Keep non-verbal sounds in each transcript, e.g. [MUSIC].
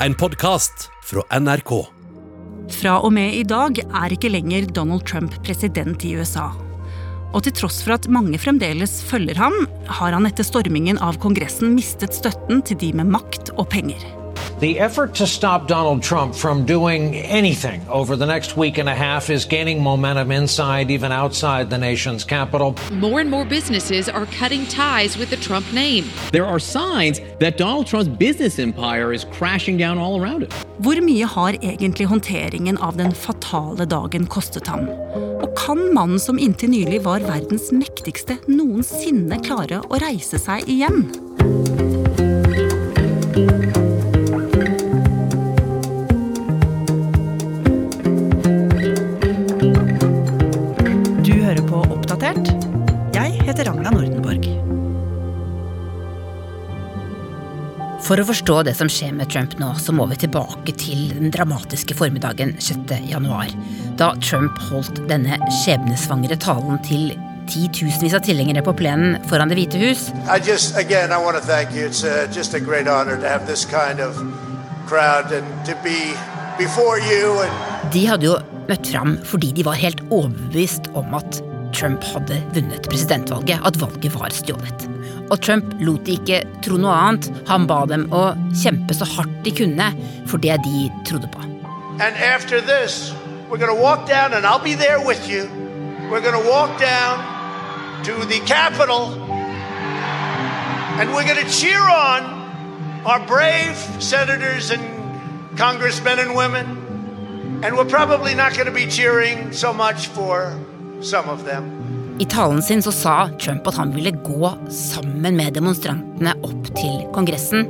en podkast fra NRK. Fra og med i dag er ikke lenger Donald Trump president i USA. Og til tross for at mange fremdeles følger ham, har han etter stormingen av Kongressen mistet støtten til de med makt og penger. The effort to stop Donald Trump from doing anything over the next week and a half is gaining momentum inside, even outside the nation's capital. More and more businesses are cutting ties with the Trump name. There are signs that Donald Trump's business empire is crashing down all around him. Hvor mye har egentlig håndteringen av den fatale dagen kostet ham? Og kan mannen som inntil nylig var verdens mektigste, noensinne klare å reise seg igjen? For å forstå det som skjer med Trump nå, så må vi tilbake til den dramatiske formiddagen 6. januar, da Trump holdt denne skjebnesvangre talen til titusenvis av tilhengere på plenen foran Det hvite hus. Just, again, uh, a kind of be De hadde jo møtt fram fordi de var helt overbevist om at Trump hadde vunnet presidentvalget, at valget var stjålet. Og Trump lot de ikke tro noe annet. Han ba dem å kjempe så hardt de kunne for det de trodde på. and after this, we're going to walk down, and I'll be there with you. We're going to walk down to the Capitol, and we're going to cheer on our brave senators and congressmen and women. And we're probably not going to be cheering so much for. I talen sin så sa Trump at han ville gå sammen med demonstrantene opp til Kongressen.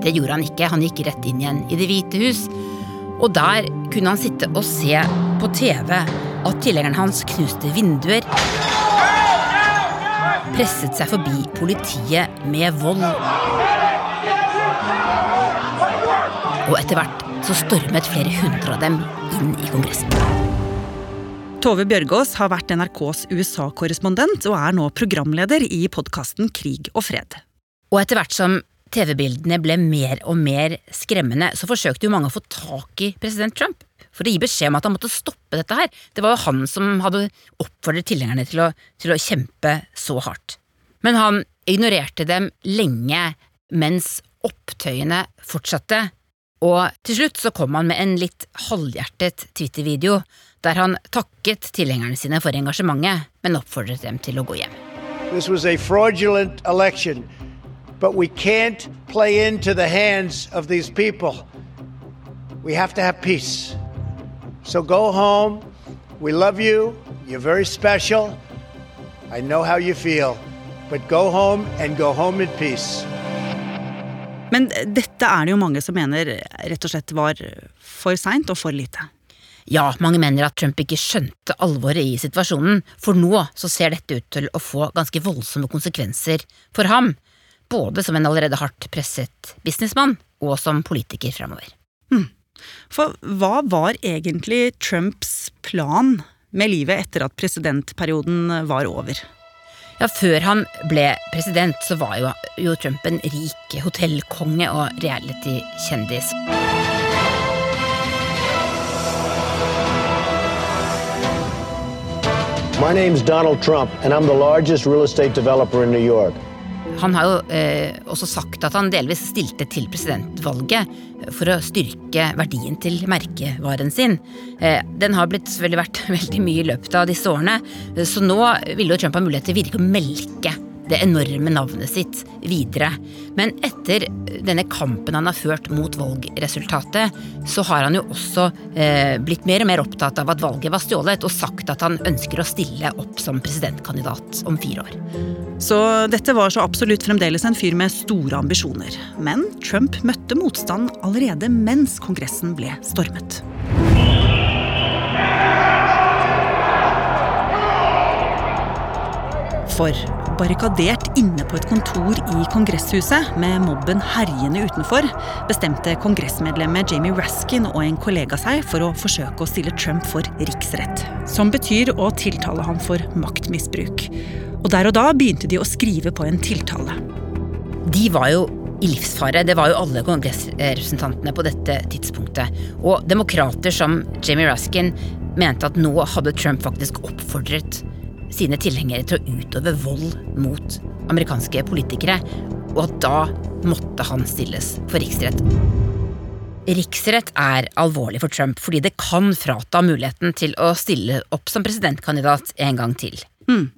Det gjorde han ikke, han gikk rett inn igjen i Det hvite hus. Og der kunne han sitte og se på TV at tilhengerne hans knuste vinduer. Presset seg forbi politiet med vold. Og etter hvert så stormet flere hundre av dem inn i Kongressen. Tove Bjørgaas har vært NRKs USA-korrespondent og er nå programleder i podkasten Krig og fred. Og etter hvert som TV-bildene ble mer og mer skremmende, så forsøkte jo mange å få tak i president Trump for å gi beskjed om at han måtte stoppe dette her. Det var jo han som hadde oppfordret tilhengerne til til å kjempe så hardt. Men han ignorerte dem lenge mens opptøyene fortsatte, og til slutt så kom han med en litt halvhjertet Twitter-video der han takket tilhengerne sine for engasjementet, men oppfordret dem til å gå hjem. This was a fraudulent election, but we can't play into the hands of these people. We have to have peace. So go home. We love you. You're very special. I know how you feel. But go home and go home in peace. Men dette er det jo mange som mener rett og slett var for seint og for lite. Ja, mange mener at Trump ikke skjønte alvoret i situasjonen, for nå så ser dette ut til å få ganske voldsomme konsekvenser for ham, både som en allerede hardt presset businessmann og som politiker fremover. For hva var egentlig Trumps plan med livet etter at presidentperioden var over? Ja, Før han ble president, så var jo, jo Trump en rik hotellkonge og reality-kjendis. My name's Donald Trump, and I'm the largest real estate developer in New York. Han har jo eh, også sagt at han delvis stilte til presidentvalget for å styrke verdien til merkevaren sin. Eh, den har blitt selvfølgelig vært [LAUGHS] veldig mye i løpet av disse årene, eh, så nå ville jo Trump ha mulighet til virkelig å melke det enorme navnet sitt videre. Men etter denne kampen han har ført mot valgresultatet, så har han jo også eh, blitt mer og mer opptatt av at valget var stjålet, og sagt at han ønsker å stille opp som presidentkandidat om fire år. Så dette var så absolutt fremdeles en fyr med store ambisjoner. Men Trump møtte motstand allerede mens Kongressen ble stormet. For barrikadert inne på et kontor i kongresshuset med mobben herjende utenfor, bestemte kongressmedlemmet Jamie Raskin og en kollega seg for å forsøke å stille Trump for riksrett. Som betyr å tiltale ham for maktmisbruk. Og der og da begynte de å skrive på en tiltale. De var jo i livsfare. Det var jo alle kongressrepresentantene på dette tidspunktet. Og demokrater som Jamie Raskin mente at nå hadde Trump faktisk oppfordret sine tilhengere til å utøve vold mot amerikanske politikere, og at da måtte han stilles for riksrett. Riksrett er alvorlig for Trump fordi det kan frata muligheten til å stille opp som presidentkandidat en gang til. Mm.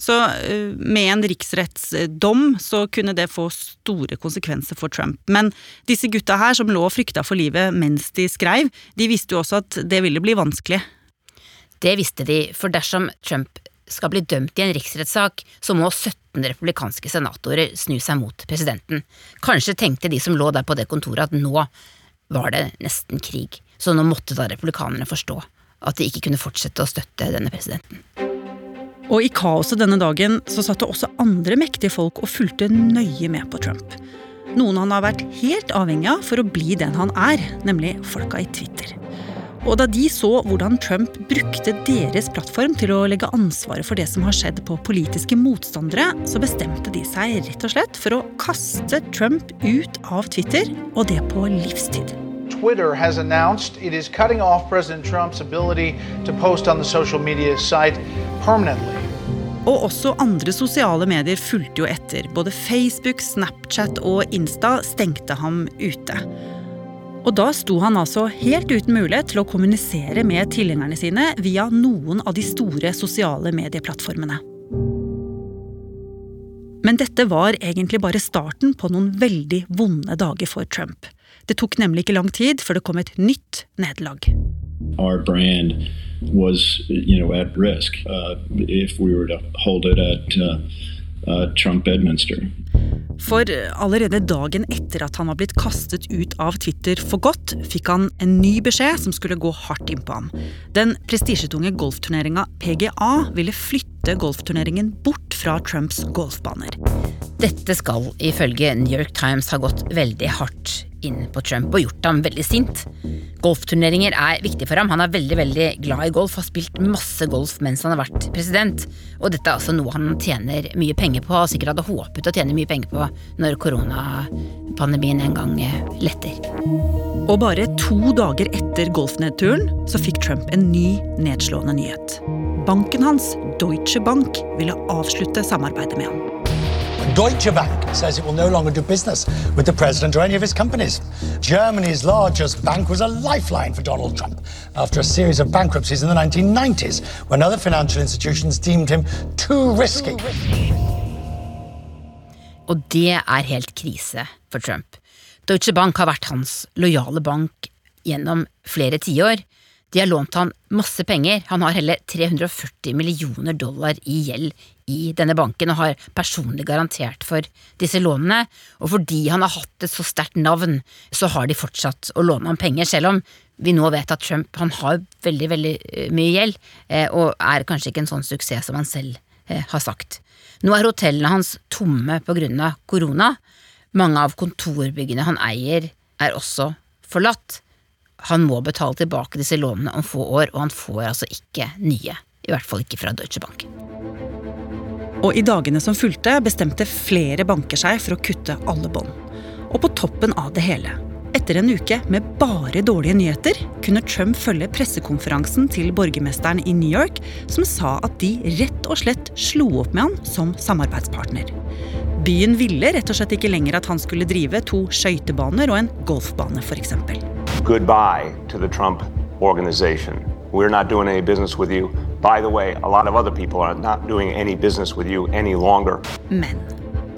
Så eh, med en riksrettsdom så kunne det få store konsekvenser for Trump. Men disse gutta her som lå og frykta for livet mens de skreiv, de visste jo også at det ville bli vanskelig. Det visste de, for dersom Trump skal bli dømt i en riksrettssak, så må 17 republikanske senatorer snu seg mot presidenten. Kanskje tenkte de som lå der på det kontoret at nå var det nesten krig, så nå måtte da republikanerne forstå at de ikke kunne fortsette å støtte denne presidenten. Og i kaoset denne dagen så satt det også andre mektige folk og fulgte nøye med på Trump. Noen han har vært helt avhengig av for å bli den han er, nemlig folka i Twitter. Og da de så hvordan Trump brukte deres plattform til å legge ansvaret for det som har skjedd på politiske motstandere, så bestemte de seg rett og slett for å kaste Trump ut av Twitter, og det på livstid. Twitter has announced it is cutting off President Trump's ability to post on the social media site permanently. Og også andre sosiale medier fulgte jo etter. Både Facebook, Snapchat og Insta stengte ham ute. Og da sto han altså helt uten mulighet til å kommunisere med tilhengerne sine via noen av de store sosiale medieplattformene. Men dette var egentlig bare starten på noen veldig vonde dager for Trump. Det tok nemlig ikke lang tid før det kom et nytt nederlag. Our brand was, you know, at risk uh, if we were at uh, uh, Trump Bedminster. For allerede dagen etter at han var blitt kastet ut av Twitter for godt, fikk han en ny beskjed som skulle gå hardt innpå ham. Den prestisjetunge golfturneringa PGA ville flytte golfturneringen bort fra Trumps golfbaner. Dette skal ifølge New York Times ha gått veldig hardt inn på Trump og gjort ham veldig sint. Golfturneringer er viktig for ham. Han er veldig veldig glad i golf, har spilt masse golf mens han har vært president. Og dette er altså noe han tjener mye penger på, og sikkert hadde håpet å tjene mye penger på når koronapandemien en gang letter. Og bare to dager etter golfnedturen så fikk Trump en ny nedslående nyhet. Banken hans, Deutsche Bank, ville avslutte samarbeidet med ham. Deutsche Bank says it will no longer do business with the president or any of his companies. Germany's largest bank was a lifeline for Donald Trump after a series of bankruptcies in the 1990s when other financial institutions deemed him too risky. Og det er helt krise for Trump. Deutsche Bank har vært hans lojale bank gjennom flere tiår. De har lånt han masse penger, han har hele 340 millioner dollar i gjeld i denne banken og har personlig garantert for disse lånene, og fordi han har hatt et så sterkt navn, så har de fortsatt å låne ham penger, selv om vi nå vet at Trump han har veldig veldig eh, mye gjeld, eh, og er kanskje ikke en sånn suksess som han selv eh, har sagt. Nå er hotellene hans tomme på grunn av korona. Mange av kontorbyggene han eier, er også forlatt. Han må betale tilbake disse lånene om få år, og han får altså ikke nye. I hvert fall ikke fra Deutsche Bank. Og i dagene som fulgte, bestemte flere banker seg for å kutte alle bånd. Og på toppen av det hele, etter en uke med bare dårlige nyheter, kunne Trump følge pressekonferansen til borgermesteren i New York, som sa at de rett og slett slo opp med han som samarbeidspartner. Byen ville rett og slett ikke lenger at han skulle drive to skøytebaner og en golfbane, f.eks. Goodbye to the Trump organization. We're not doing any business with you. By the way, a lot of other people are not doing any business with you any longer. Men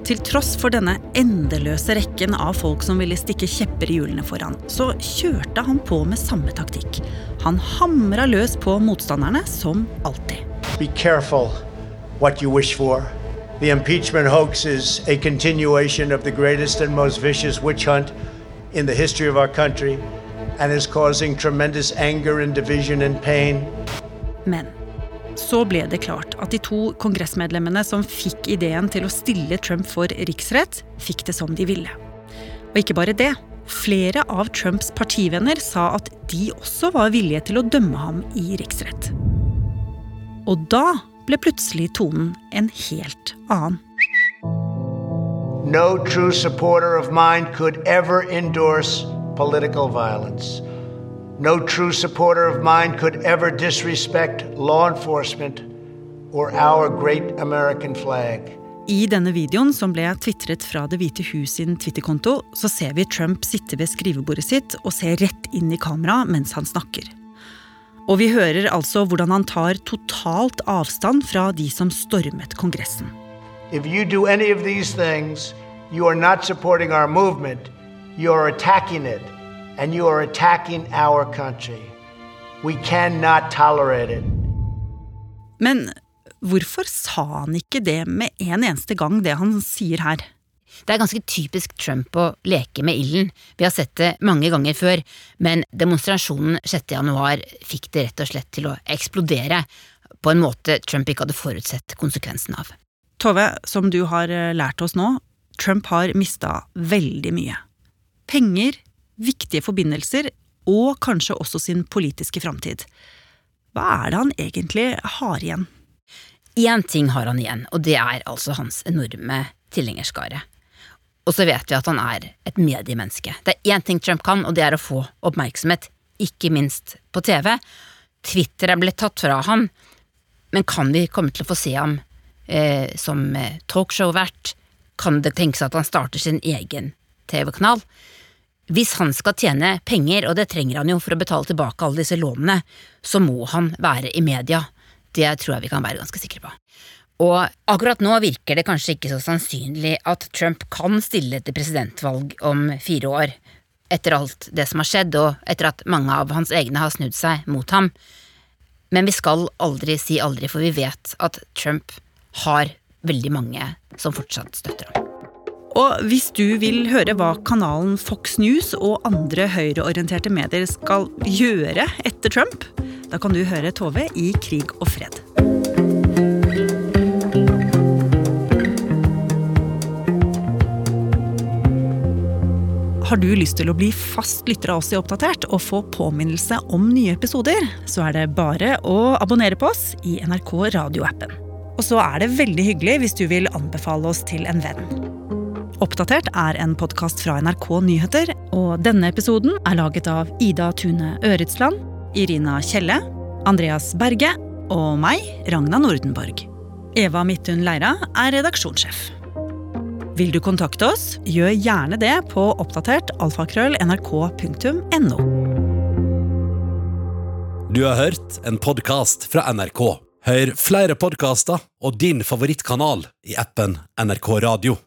til tross for denne endeløse rekken av folk som ville stikke kjepper i hjulene for han, så kjørte han på med samme taktikk. Han hamra løs på motstanderne som alltid. Be careful what you wish for. The impeachment hoax is a continuation of the greatest and most vicious witch hunt in the history of our country and is causing tremendous anger and division and pain. Men så ble det klart at de to kongressmedlemmene som fikk ideen til å stille Trump for riksrett, fikk det som de ville. Og ikke bare det. Flere av Trumps partivenner sa at de også var villige til å dømme ham i riksrett. Og da ble plutselig tonen en helt annen. No true supporter of mine could ever endorse political violence. No true supporter of mine could ever disrespect law enforcement or our great American flag. I denne videoen, som ble tvitret fra Det hvite hus sin Twitter-konto, så ser vi Trump sitte ved skrivebordet sitt og se rett inn i kamera mens han snakker. Og vi hører altså hvordan han tar totalt avstand fra de som stormet Kongressen. If you do any of these things, you are not supporting our movement, you are attacking it, and you are attacking our country. We cannot tolerate it. Men hvorfor sa han ikke det med en eneste gang, det han sier her? Det er ganske typisk Trump å leke med ilden. Vi har sett det mange ganger før, men demonstrasjonen 6. januar fikk det rett og slett til å eksplodere på en måte Trump ikke hadde forutsett konsekvensen av. Tove, som du har eh, lært oss nå, Trump har mista veldig mye. Penger, viktige forbindelser og kanskje også sin politiske framtid. Hva er det han egentlig har igjen? Én ting har han igjen, og det er altså hans enorme tilhengerskare. Og så vet vi at han er et mediemenneske. Det er én ting Trump kan, og det er å få oppmerksomhet, ikke minst på TV. Twitter er blitt tatt fra han, men kan vi komme til å få se ham eh, som eh, talkshow-vert? Kan det tenkes at han starter sin egen TV-kanal? Hvis han skal tjene penger, og det trenger han jo for å betale tilbake alle disse lånene, så må han være i media. Det tror jeg vi kan være ganske sikre på. Og akkurat nå virker det kanskje ikke så sannsynlig at Trump kan stille til presidentvalg om fire år, etter alt det som har skjedd, og etter at mange av hans egne har snudd seg mot ham. Men vi skal aldri si aldri, for vi vet at Trump har veldig mange som fortsatt støtter ham. Og hvis du vil høre hva kanalen Fox News og andre høyreorienterte medier skal gjøre etter Trump, da kan du høre Tove i Krig og fred. Har du lyst til å bli fast lytter av oss i Oppdatert og få påminnelse om nye episoder, så er det bare å abonnere på oss i NRK radioappen. Og så er det veldig hyggelig hvis du vil anbefale oss til en venn. Oppdatert er en podkast fra NRK Nyheter, og denne episoden er laget av Ida Tune Øretsland, Irina Kjelle, Andreas Berge og meg, Ragna Nordenborg. Eva Midthun Leira er redaksjonssjef. Vil du kontakte oss, gjør gjerne det på oppdatert alfakrøll. Du har hørt en podkast fra NRK. Hør flere podkaster og din favorittkanal i appen NRK Radio.